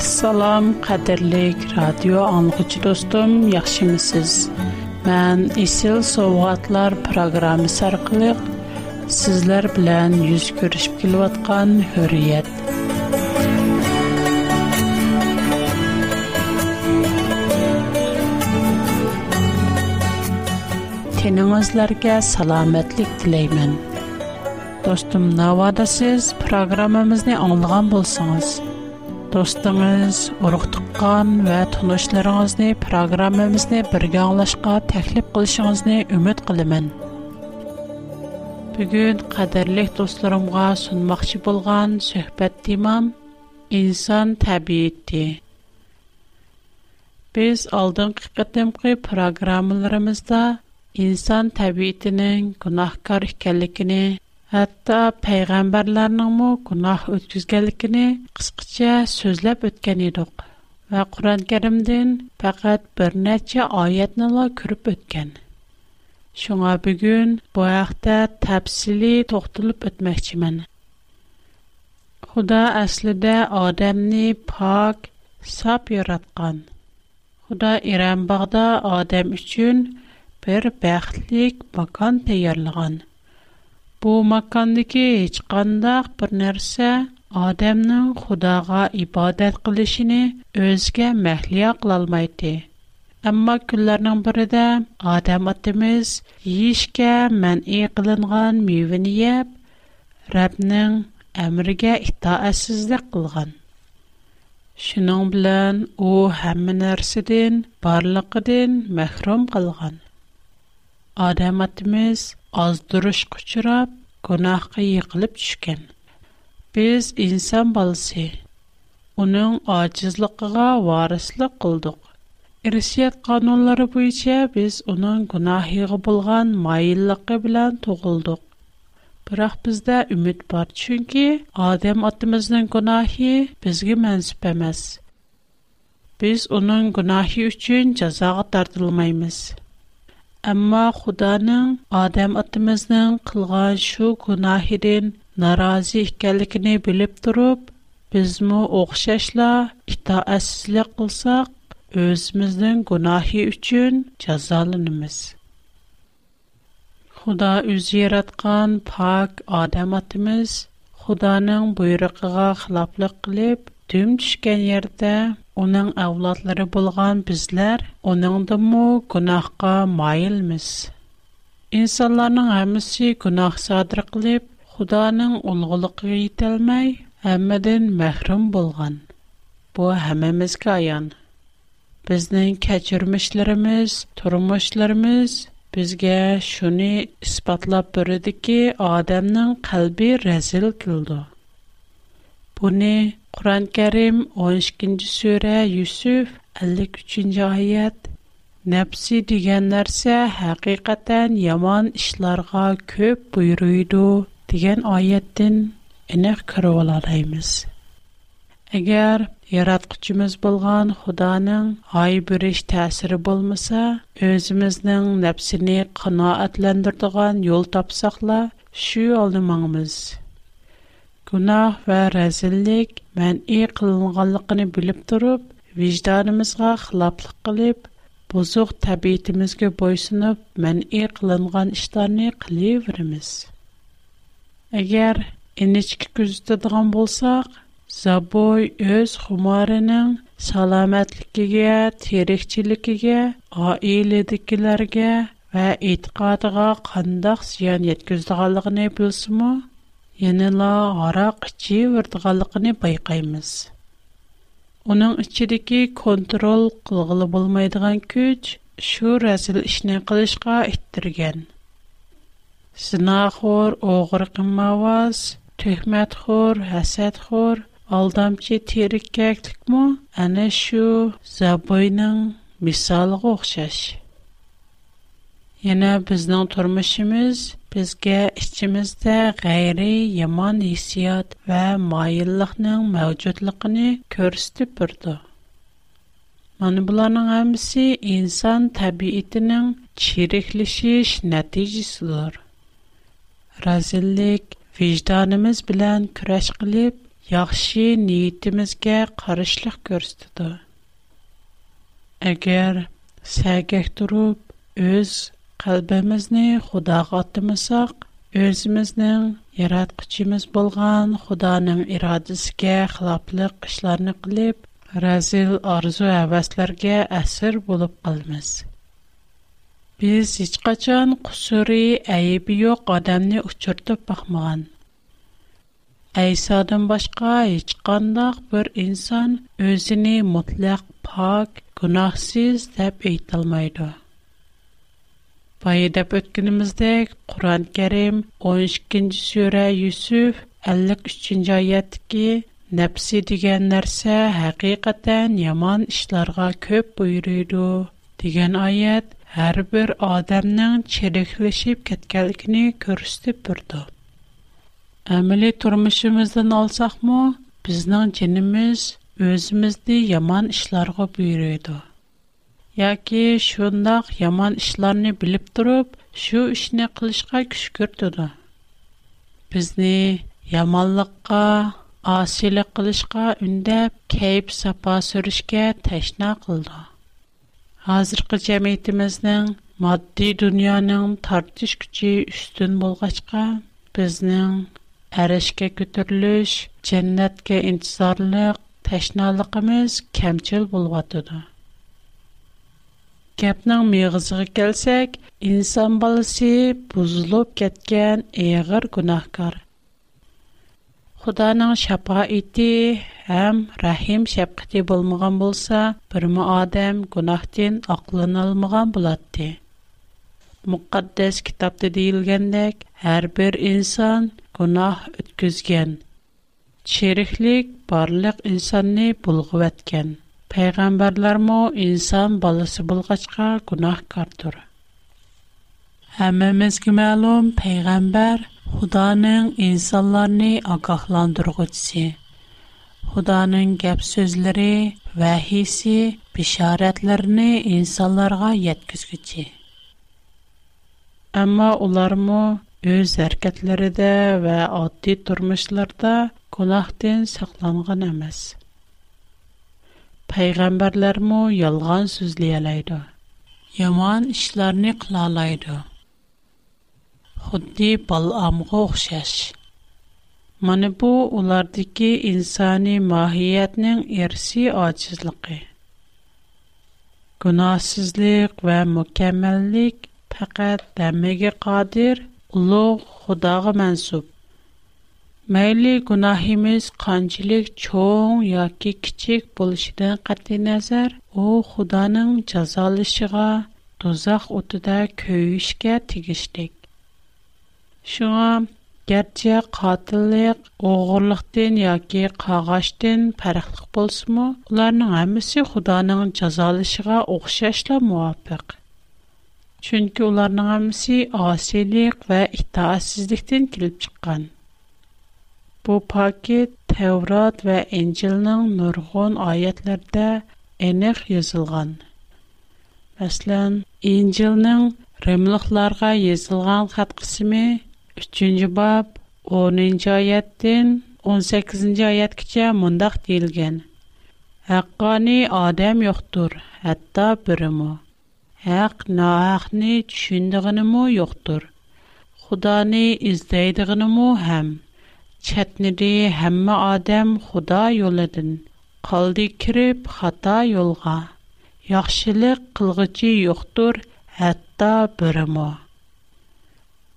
Assalom, qadrlik radio anlıqçı dostum, yaxşımısınız? Mən Isil Soğatlar proqramı sarqılıq sizlər bilən yüz görüşüb kilvatqan hürriyet. Teningizlərə salamatlik diləyirəm. Dostum, navada siz proqramımızı anlığan bolsunuz. Достымыз, урык туккан мәртлашларыгызны программабызны бергә алашқа тәклиф кылышыгызны үмет киләмен. Бүген кадерле дусларымга сунmaqчы булган сөһбәт темам insan табиәте. Без алдын хикмәтле программаларымызда insan табиәтенең гынаһкар икеллегенне hatto payg'ambarlarningmi gunoh o'tkazganligini qisqacha so'zlab o'tgan edik va qur'oni karimdan faqat bir necha oyatnila ko'rib o'tgan shunga bugun bu haqda tafsili to'xtalib o'tmoqchiman xudo aslida odamni pok sop yaratgan xudo iranbog'da odam uchun bir baxtlik makon tayyorlagan Бу мәкан дике һич кандак бер нәрсә адамның Худога ибадат килишене үзгә мәхлия кыл алмый ди. Әмма күннәрнең бер иде, адамитмиз ишке мәнн иклинган мәвни йәп Рәбнең әмергә итаъәсезлек кылган. Шинн белән ул һәм нәрсәдән, барлык дин мәхрүм кылган. Адамитмиз ozdirishga uchrab gunohga yiqilib tushgan biz inson bolasi uning ojizligiga varislik qildik irshiyat qonunlari bo'yicha biz uning gunohiga bo'lgan moyilligi bilan tug'ildik biroq bizda umid bor chunki odam otamizning gunohi bizga mansub emas biz uning gunohi uchun jazoga tortilmaymiz Әмма Худаның Адам атымызның кылган шу гунахидин наразы икәнлеген билеп турып, безме оқшашла итаәсезлек кылсак, özümüzнең гунахи өчен язаланыбыз. Худа үз яраткан пак Адам атымыз Худаның буйрыгыга хилаплык кылып, түмчкәләр дә, аның авлодлары булган безләр, аның да мо кунаഖка майлмыз. Инсонларның һәммәсе кунақ сәдрә кылып, Худаның улгылык риетәлмәй, һәммәдән мәхрүм Bu Бу һәммәбезгә яң. Безнең кечүрмишләребез, тормышларыбыз безгә шуны испатлап бөрә дики, адәмнең калбы рэзил Құран кәрім 12 кінді сөйрә, Юсуф 53-кінді айет. Нәпсі деген нәрсе, әқиқаттен яман ішларға көп бұйруйду деген айеттін әнек күрі оладаймыз. Әгер ератқычымыз болған ұданың ай бүріш тәсірі болмыса, өзіміздің нәпсіні қына әтләндірдіған yol тапсақла, шүй алдымаңымыз. gunoh va razillik man'i qilinganligini bilib turib vijdonimizga xiloflik qilib buzuq tabiatimizga bo'ysunib man'i qilingan ishlarni qilaveramiz agar ingichka kuzatadigan bo'lsak zaboy o'z xumorining salomatligiga terikchiligiga oiladikilarga va e'tiqodiga qandaq ziyon yetkazdiganligini bilsinmi Яныла ғара қүші вірдіғалықыны Оның үшілігі контроль қылғылы болмайдыған көч, үші әзіл үшінен қылышқа әйттірген. Сына құр, оғыр қымауаз, түхмәт құр, әсәт құр, алдамшы терік кәкдік мұ, әне забойның, месалы қоқшашы. Yana bizning turmushimiz bizga ichimizda g'ayri yomon hissiyot va moyillikning mavjudligini ko'rsatib turdi mana bularning hammasi inson tabiatining chiriklashish natijasidir razillik vijdonimiz bilan kurash qilib yaxshi niyatimizga qarishlik ko'rsatadi agar sagak turib o'z калбебезне Худогатмысак өзмизнең яраткычыбыз булган Худоның ирадысга хилафлык эшләрне кылып, разил арзу-авыстларга әсир булып калмас. Без hiç qacan qüsəri, äyib yoq адамны учыртып бакмаган. Айсадан башка hiçкөн дәк бер инсан өзине мутлак пак, гунаһсыз дип әйтәлмәй Bayı dep ötkünümüzdek Kur'an Kerim 12. sure Yusuf 53. ayetteki Nəfsi digən nərsə həqiqətən yaman işlərə köp buyuruydu. Digən ayət hər bir adamın çirikləşib ketkəlikini göstərib durdu. Əməli turmuşumuzdan alsaqmı, bizning jinimiz özimizni yaman işlərə buyuruydu. yoki shundoq yomon ishlarni bilib turib shu ishni qilishga kuch kiritadi bizni yomonlikqa osiylik qilishga undab kayf safo surishga tashna qildi hozirgi jamiyatimizning moddiy dunyoning tortish kuchi ustun bo'lg'achqa bizning arishga ko'tarilish jannatga intizorlik tashnaligimiz kamchil bo'lvotidi Кепнең мәгъзиге келсек, инсан баласы бузылып кеткән эгыр гунахкар. Худаның шапа ите һәм рахим шапкыты булмаган булса, бер мо адам гунахтан акылын алмаган булатты. Мукаддас китапта диелгәндәк, һәр бер инсан гунах үткәзгән. Чирихлек барлык инсанны булгып әткән. payg'ambarlarmi inson bolasi bo'lg'achqa gunohkordir hammamizga ma'lum payg'ambar xudoning insonlarni ogohlantirg'uchisi xudoning gap so'zlari vahiysi bishoratlarini insonlarga yetkazguchi ammo ularmi o'z harakatlarida va oddiy turmushlarda gunohdan saqlangan emas payg'ambarlarmi yolg'on so'zlayalaydi yomon ishlarni qilalaydi xuddi balamga o'xshash mana bu ulardagi insoniy mohiyatning irsiy ojizligi gunohsizlik va mukammallik faqat damiga qodir ulug' xudoga mansub Mayli gunohimiz qanchalik cho'ng yoki kichik bo'lishidan qat'iy nazar, u Xudoning jazolashiga, dozoq o'tida kuyishga tegishlik. Shunga garchi qotillik, o'g'irlikdan yoki qag'ashdan farqli bo'lsa-mu, ularning hammasi Xudoning jazolashiga o'xshashla muvofiq. Чөнки уларның һәммәсе асилик ва итаассызлыктан килеп чыккан. Bu paket Tevrat və İncilin nurg'un ayətlərdə aniq yazılğan. Məsələn, İncilin Rimliklərə yazılğan xətt qismi 3-cü bab 10-cu ayətdən 18-ci ayətgəcə mündəq deyilgan. Haqqani adam yoxdur, hətta birimi. Haq nahaqni tushundig'inimi yo'qdir. Xudoni izlaydiganimi ham. Чатнеде һәммә адем خدا юлыдан калды кириб хата юлга. Яхшылык кылгычы юктур, хәтта бүрәмо.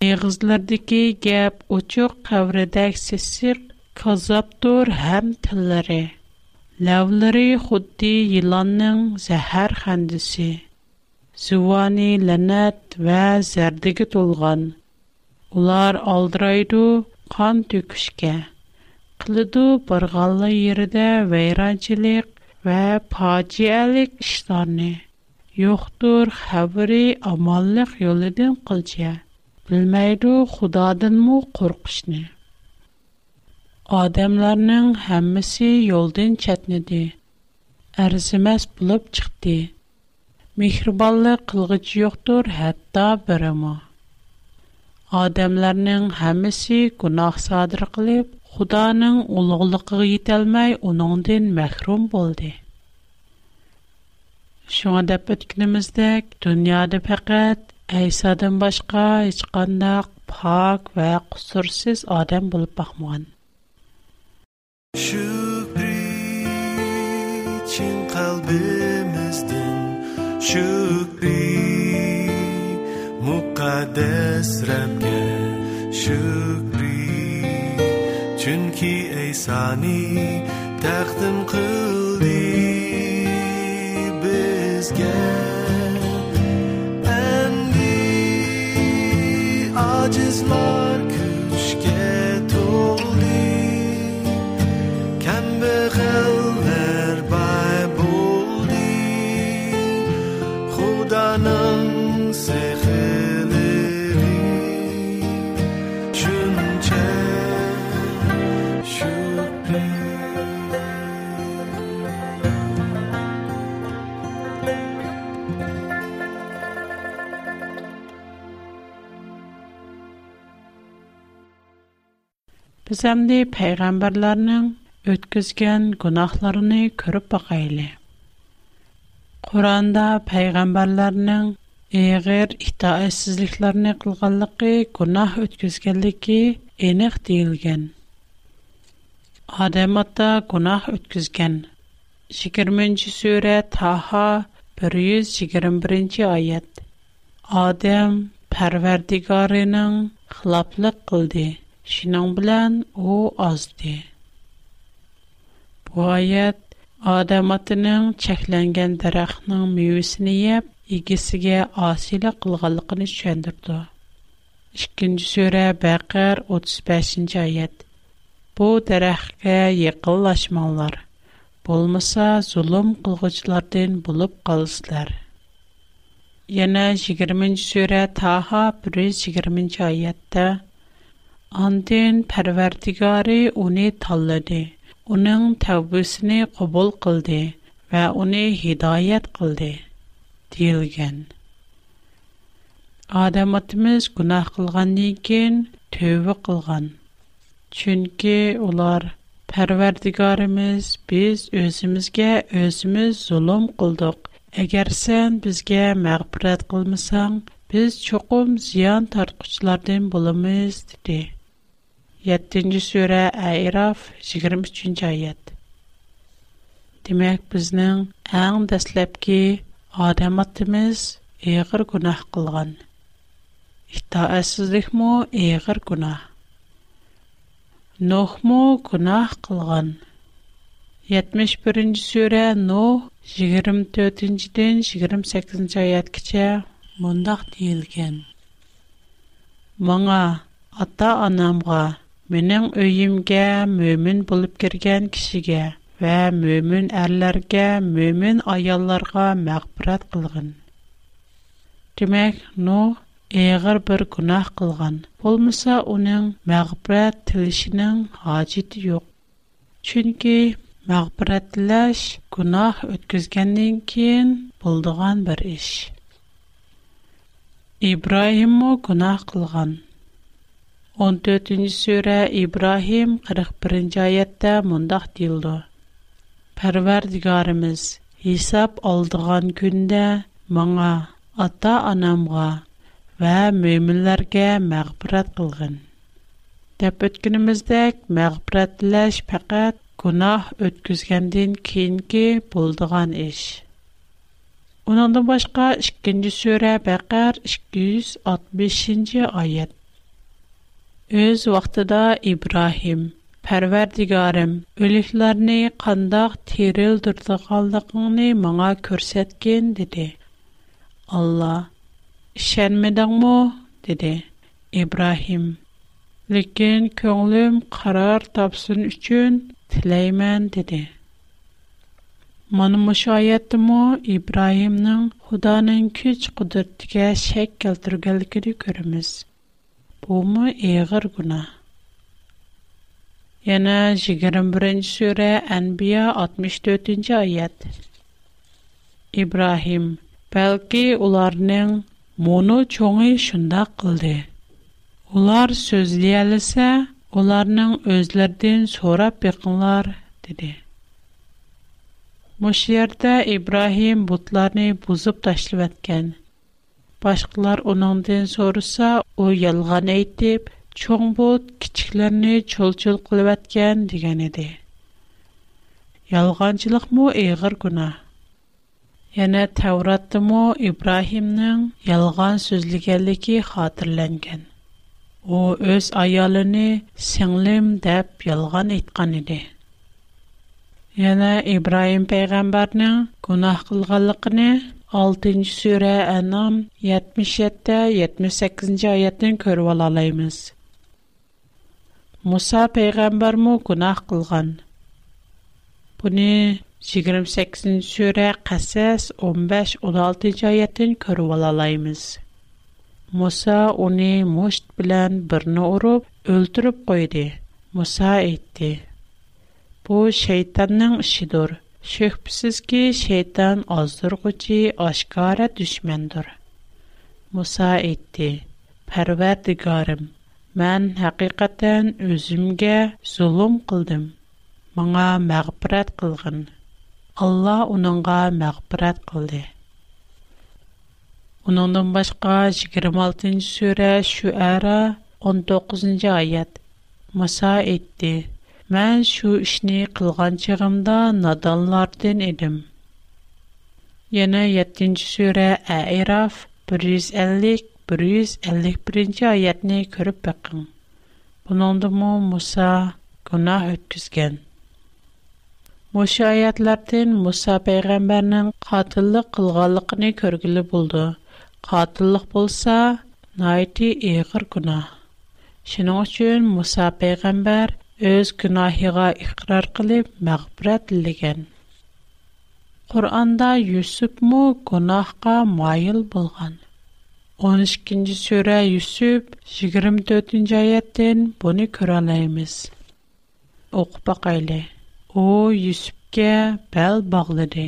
Ә гызлардакы гәп очур каврдак сес кезап тур һәм телләре. Ләвләре хутти яланның заһәр хәндیسی. Сувани ланат ваз ярдык Улар алдырайду. Қан төкүшке, қылыду барғалы еріде вейранчилик ва паа-чиялик ішларини. Йохтур хабыри аманлик йолидын қылчия, білмайду худадын му қорғышни. Адамларның хаммиси йолдын чатниди, әрзімас бұлып чыхти. Михрабалы қылғыц йохтур Адамларның һәммәсе гунах садыр кылып, Худоның улуглыгыга йетәлмәй, униң дин мәхрум булды. Шуңа да бүткәнемездә дөньяда фақат Әйсадан башка һеч кандай пак ва кусурсыз адам булып бакмаган. Шүкри чин калбымыздан, шүкри mukaddes Rabb'e şükri çünkü ey sani taqdim qildi bizga ajiz һәм дә пайгамбарларның үткәзгән гынахларын күрүгә әйли. Куранда пайгамбарларның әгәр итаәсизликләрне кылганлыкы гынах үткәзгәнлек, әних дилгән. Адамата гынах үткәзгән 31-нче сүре, ха-ха, 121-нче аят. Адем Пәрвәрдигәрнең хылаплык Шинан белән о азды. Бу аят Адам атының дарахның мөйесен яп, игесегә асилә кылганлыгын чөндерде. 2-нче сүрә 35-нче аят. Бу дарахкә якынлашмаңнар. Булмаса зулум кылгычлардан булып калыслар. Яна 20-нче сүрә Таха 120-нче аятта Анден пәрвердігари уни таллыды, уның тавбусыни қобул қылды, ва уни хидаят қылды, дейлген. Адаматымыз кунах қылған неген төві қылған. Чунки, улар, пәрвердігарымыз, біз өзімізге өзіміз зулум қылдық. Әгер сен бізге мағпырат қылмысан, біз чоқым зиян тархучылардын боламыз, диди. 7-нче сүрә Айраф 23-нче аят. Демек безнең иң дәслепке адам атымыз эгер гунах кылган. Итаәсезлек мо эгер гунах. Нох мо гунах кылган. 71-нче сүрә Но 24-нчедән 28-нче аяткәчә мондак диелгән. Маңа ата-анамга Менің өйімге мөмін болып кірген кішіге вә мөмін әрлерге, мөмін аялларға мәқпірат қылғын. Демек, но, ғыр бір күнақ қылған. Болмыса, оның мәғбірәт тілішінің ғажеті жоқ. Чүнкі мәғбірәттіләш күнақ өткізгеннен кейін болдыған бір іш. Ибраимо күнақ қылған. 14-жи суре Ибрахим 41-жи аятта мундах дилду. Парвар Хисап алдыған күнде маңа, Ата-анамға ва мөмілерге мағбрат қылғын. Деп өткініміздек мағбратылаш пақат Кунах өткізгенден кенге болдыған іш. Унанды башқа, Шикінджі суре бақар 265-жи аятта. Өз вақтыда Ибрахим, Пәрвәрдігарым, өліклеріні қандақ терел дұрды қалдықыңны маңа көрсеткен, деді. Алла, шәнмедің му? деді. Ибрахим, лікен көңілім қарар тапсын үшін тілеймен, деді. Манымыш айетті му, Ибрахимның құданың күч құдыртыға көріміз. Бумы иығыр бұна? Яна жигарым бірінші суре, Анбия, 64-інча айяд. Ибрахим, бәлки уларнин муну чоңы шында қылды. Улар сөзлиялыса, уларнин өзлердин сора пекынлар, диди. Мушлерда Ибрахим бутларни бузып ташливэткен, Башҡылар 16-дан сорыса, ул ялған әйтэп, чоңбот кичiklerне çылçыл ҡылываткан дигән иде. Ялғанчылыҡ мо эғир гүна. Яна Тауратты мо Ибраһимның ялған сөйҙигәнле ки ҡатырланған. У öz айалыны сөңләм деп ялған әйткәне Яна Ибраһим пәйғамбарның гүнаһ ҡылғанлыҡы 6-нче сүре Анам 77-те 78-нче аятын көрүп алалайбыз. Муса пайгамбар мо кунах кылган. Буны 28-нче сүре Касас 15-16-нче аятын көрүп алалайбыз. Муса уни мушт белән берне уруп өлтүрүп койды. Муса әйтте: "Бу шайтанның ишидер. Шөхбісізгі шейтан аздырғычы ашқара дүшмендір. Муса етті, пәрвәрдігарым, мән хақиқаттан өзімге зұлым қылдым. Маңа мәғбірәт қылғын. Алла оныңға мәғбірәт қылды. Оныңдан башқа 26-нші сөрә шүәра 19-нші айет. Муса Мән шу ішні қылған чығымда надалардын едім. Яна 7-ші сүрі Айраф 150-151 аятни көріп бақын. Бұныңды му Муса күна өткізген. Мұша аятлардын Муса пейғамбарның қатылық қылғалықыны көргілі болды. Қатылық болса, найти иғыр күна. Шының үшін Муса пейғамбар – Ез гына хира игърар кылып магъбурат дигән. Куръанда Юсуп мо гынахка майыл булган. 12-нчи сүрә Юсуп 24-нҗи аяттен буны көрәнебез. Окуп әкәле. О Юсупка бэл баглады.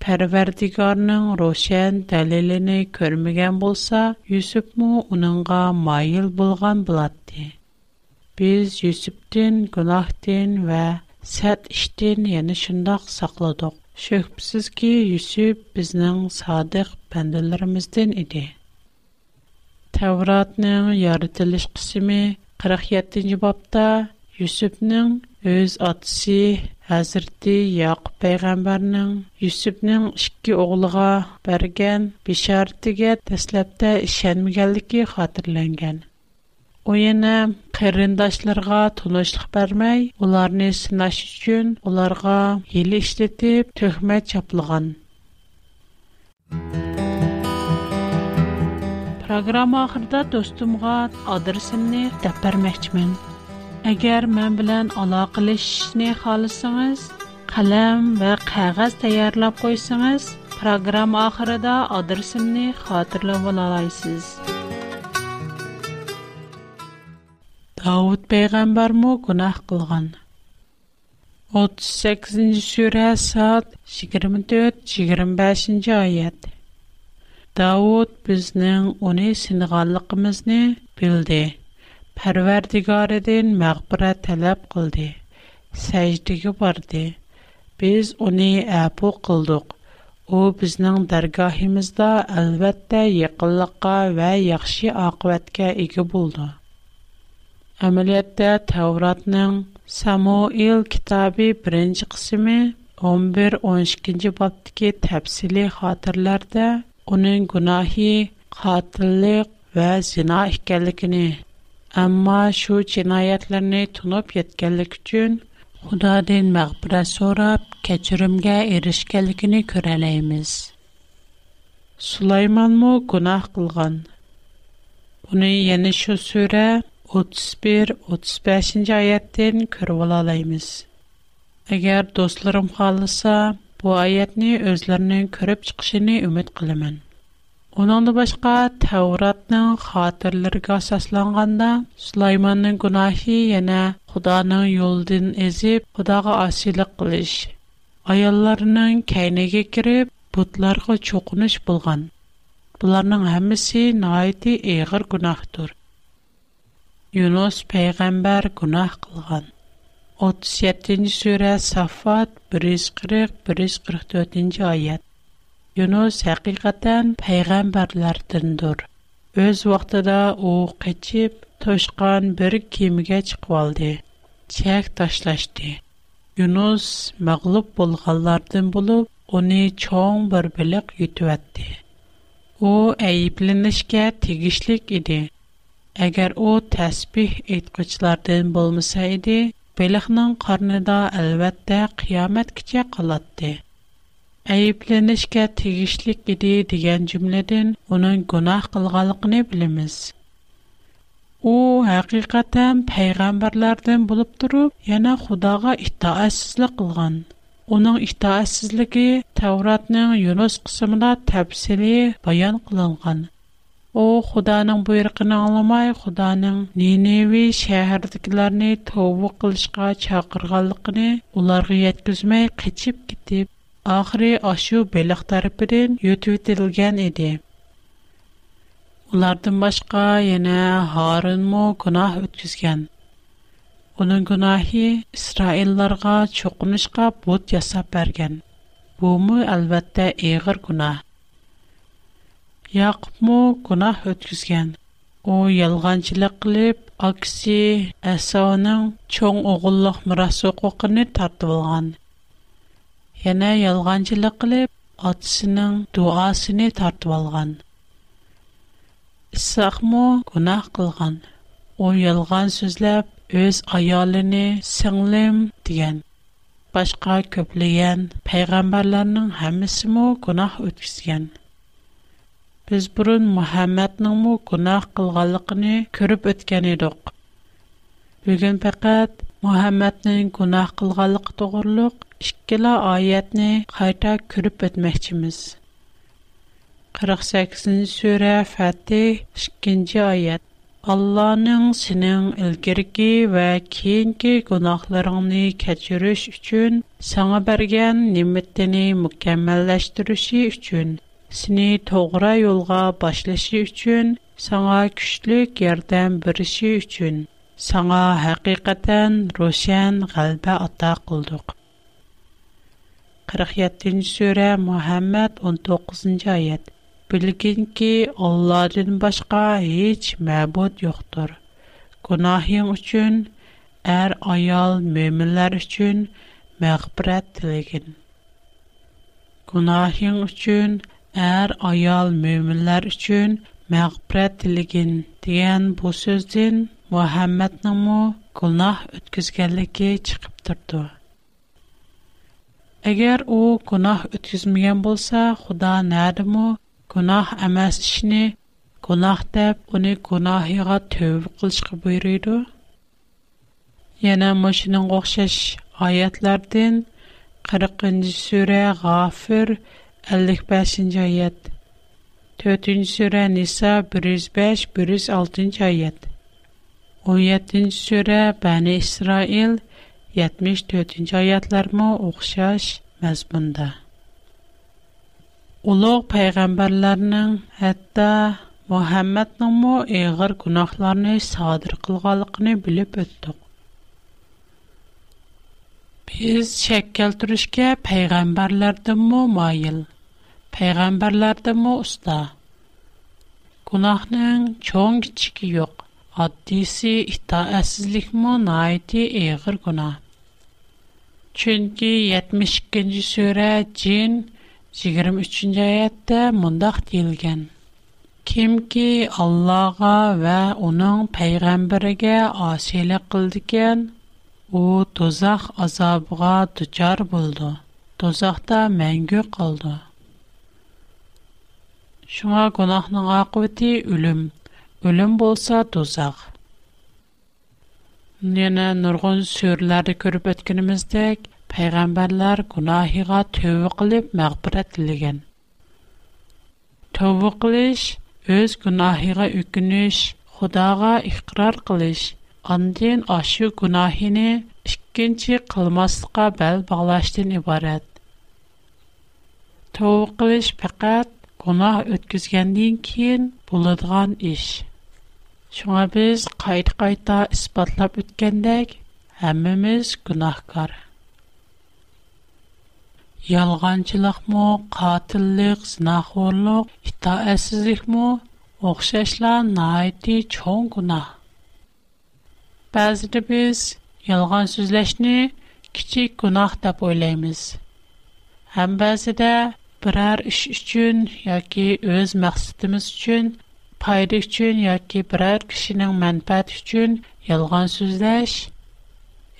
Пәрвердигорның рошен тәлелене көрмәгән булса, Юсуп мо аныңга майыл булган булады. Biz Yusufdin günahdan və sət işdən, yəni şundaq saqladıq. Şübhəsiz ki, Yusuf bizning sadiq bəndələrimizdən idi. Tavratning yaratılış qismi 47-ci babda Yusufning öz atası Hazreti Yaqub peyğəmbərinin Yusufnin iki oğluğa bərgən bişarətiyə təsləbdə işənməyənliyi xatırlanğan. u yana qarindoshlarga to'lashliq bermay ularni sinash uchun ularga hili ishlatib tuhmat chaplagan Программа ахырда достумга адресимни дәп бермәкчмен. Әгәр мен белән алакалашышны халысыңыз, қалам ва кагаз таярлап койсаңыз, программа ахырда адресимни хатırlап ала Davud peyğəmbərmü günah qılğan. 38-ci surə Sad 24-25-ci ayət. Davud bizning uni sinğanlığımızı bildi. Pərverdigarıdan məğfirət tələb qıldı. Səcdəyə bardı. Biz uni əfu qıldıq. O bizning dərgahımızda əlbəttə yaxınlığa və yaxşı aqibətə ega oldu. Әмәлиятта Тәвратның Самуил китабы 1-нче кысымы 11-12 баптагы тәфсилий хатırlarda уның гунаһи қатиллик ва зина икәнлегене, әмма шу җинаятларны тунып yetkәнлек өчен Худадән мәгъфирәт сорап, кечиримгә эришкәнлегене күрәләйбез. Сулайман мо гунаһ кылган. Буны яны шу сүре 31-35 аяттен көріп ола алаймыз. Әгер достларым қалыса, бұл аятны өзлерінің көріп шықшыны үміт қылымын. Оныңды башқа Тәуратның қатырлырға сасланғанда, Сулайманның күнахи ене Құданың юлдын езіп, Құдағы асилік қылыш. Аялларының кәйнеге кіріп, бұтларғы чоқыныш болған. Бұларның әмісі найты еғір күнахтұр. Yunus peyğəmbər günah qılğan. 37-ci surə Saffat 140-144-ci ayət. Yunus həqiqətən peyğəmbərlərdəndir. Öz vaxtında u qaçıb toşqan bir kimigə çıxıb aldı. Çək daşlaşdı. Yunus məğlub olğanlardan olub onu çoğ bir biliq yutuvatdı. O əyiblinişkə tigişlik idi. Әгәр ул тәсбих әйткәчләрдән булмаса иде, Белихның карнында әлбәттә қиямат кичә калатты. Әйепленешкә тегишлек иде дигән җөмләдән уның гунах кылганлыгын билебез. У хакыйкатан пәйгамбәрләрдән булып торып, яна Худога итаәсезлек кылган. Уның итаәсезлеге Тавратның Юнус кысымында тәфсили баян кылынган. u xudoning buyrug'ini anglamay xudoning ninevi shahardagilarni tovba qilishga chaqirganligini ularga yetkazmay qochib ketib oxiri ashu beliq tarafidan yutib etilgan edi ulardan boshqa yana horinmu gunoh o'tkazgan uning gunohi isroillarga cho'qinishga but yasab bergan bumi albatta ig'ir gunoh Яг му кунах өткізген. Оу елганчилик лип, агси асаунын чон оғылық мұрасу қуқыни тарту алған. Яна елганчилик лип, асынын дуасыни тарту алған. Исах му кунах қылған. Оу елган сөзлэп, өз аялыни сыңлим диген. Башка көплийен пайгамбарланын хамис му кунах өткізген. biz burun Muhammadningmu gunoh qilganligini ko'rib o'tgan edik. Bugun faqat Muhammadning gunoh qilganligi to'g'riliq ikkala oyatni qayta ko'rib o'tmoqchimiz. 48-sura Fatih 2-oyat. allohning sening ilgirki va keyingi gunohlaringni kechirish uchun sana bergan ne'matini mukammallashtirilishi uchun seni toğra yolğa başlaşı üçün, sana güçlük yardım birişi üçün, sana hakikaten roşan galbe ata kıldık. 47. Sure Muhammed 19. Ayet Bilgin ki Allah'ın başka hiç məbud yoktur. Günahın üçün, er ayal müminler üçün məğbirət dilegin. Günahın üçün, er ayol möminlər üçün məğfirət diligin deyən bu sözdən Muhammednin mu günah ötküzgənliyi çıxıb durdu. Əgər o günah ötküzməyən bolsa, Xuda nədimi günah emas işini günah deyib onu günahığa tövbə qilishqa buyurdu. Yana məşinin oxşaş ayətlərdən 40-cı surə Ğafir 1 55-ci ayət 4-cü surə Nisa 105-106-cı ayət 17-ci surə Bəni İsrail 74-cü ayətlərmə oxşar məzmunda. Uluq peyğəmbərlərinin, hətta Muhammednin mu əğir günahlarını sadir qılğanlığını bilib ötdük. biz shak keltirishga payg'ambarlardanmi moyil payg'ambarlardanmi usta gunohning cho'ng kichigi yo'q oddiysi itoatsizlikmi noiti eg'ir gunoh chunki yetmish ikkinchi sura jin yigirma uchinchi oyatda mundoq deyilgan kimki allohga va uning payg'ambariga osiylik qildikan O dozaq azabığa düçar buldu. Dozaqda məngü qaldı. Şuna günahın aqibəti ölüm. Ölüm bolsa dozaq. Nənə nurgun sürləri görüb ötkənimizdək, peyğəmbərlər günahiga tövbə qılıb məğfirət diləgən. Tövbə qılış öz günahiga ökünüş, Xudaga iqrar qılış Андин ашу гунахини ішкінчи қылмасылга бәл бағлашдин ібарад. Туу қылыш пақад гунах өткізгендин кейін буладған іш. Шуға біз қайд-қайда іспатлап өткендек, хамимыз гунахкар. Ялғанчылық му, қатилық, зинахуырлық, хитаэсізлих му, оқшашла наайди чоун Bəzidə biz yalğan sözləşni kiçik günah deyə oylayırıq. Həm bəzidə birər iş üçün yoki öz məqsədimiz üçün, fayda üçün yoki birər kişinin mənfəəti üçün yalğan sözləş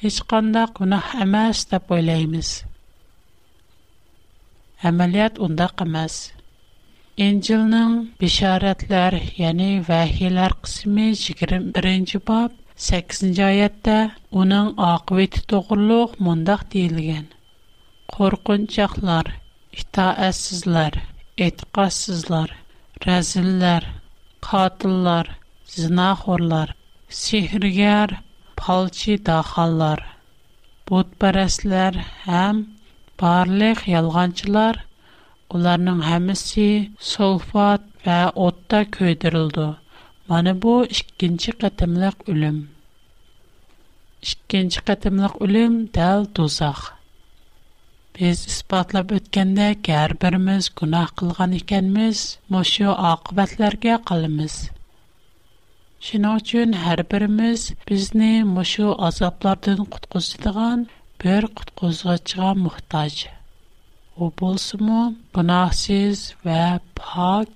heç qandaq günah emas deyə oylayırıq. Əməliyyat undaq emas. İncilning bisharatlar, ya'ni vahiylar qismi 21-bob 8-ci ayətdə onun aqibəti doğruluq mündəq deyilgən. Qorxunçaqlar, itaətsizlər, etiqadsızlar, rəzillər, qatillər, zinaxorlar, sehrgər, palçı daxallar, butpərəslər həm barlıq yalğancılar, onların həmisi sulfat və otda köydürüldü. mana bu ikkinchi qatimliq o'lim ikkinchi qatimliq o'lim dal do'zax biz isbotlab o'tgandek har birimiz gunoh qilgan ekanmiz mushu oqibatlarga qolamiz shuning uchun har birimiz bizni mushu azoblardan qutqizadigan bir qutqizg'ichga muhtoj u bo'lsimu gunohsiz va pok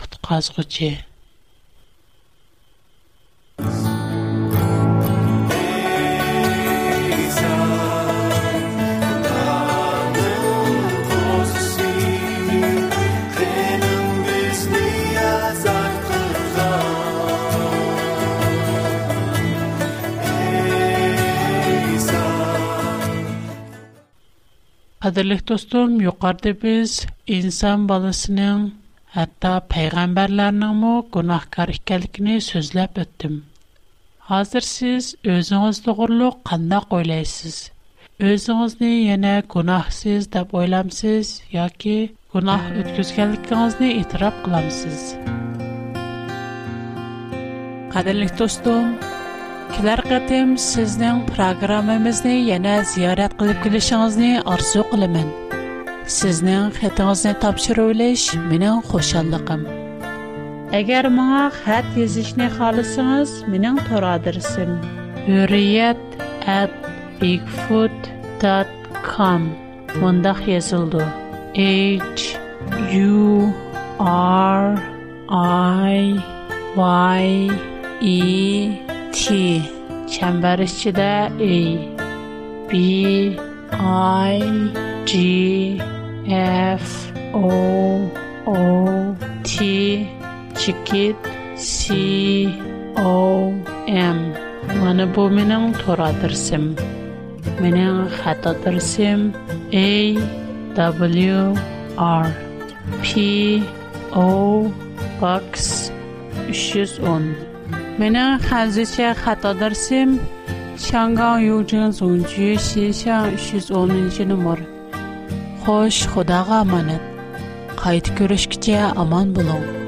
qutqazguchi Qadirlik dostum, yuqarıda biz insan balasının, hatta peyğəmbərlərinin mu günahkar ikəlikini sözləb ötdüm. Hazır siz özünüz doğruluq qandaq oylaysız? Özünüzni yana günahsız deb oylamsız yoki günah ötküzgenlikingizni e'tirof qilamsiz? Qadirlik do'stim, kelar qatim sizning programmamizni yana ziyorat qilib kelishingizni orzu qilaman. Sizning xatingizni topshirib olish mening xo'shalligim. Əgər mənə xət yazışni xalısınız, mənim tor adresim hurriyet@bigfoot.com mundaq yazıldı. H U R I Y E T çember içinde E B I G F O O T Чикит C-O-M. Mana bu mening to'ra dirsim. Mening xato A-W-R. P-O Box 310. Мені hanzicha xato dirsim Шангаң Южин Зунжи Шишан 310 номер. Хош, Худаға аманат. Қайт көрішкіше аман болың.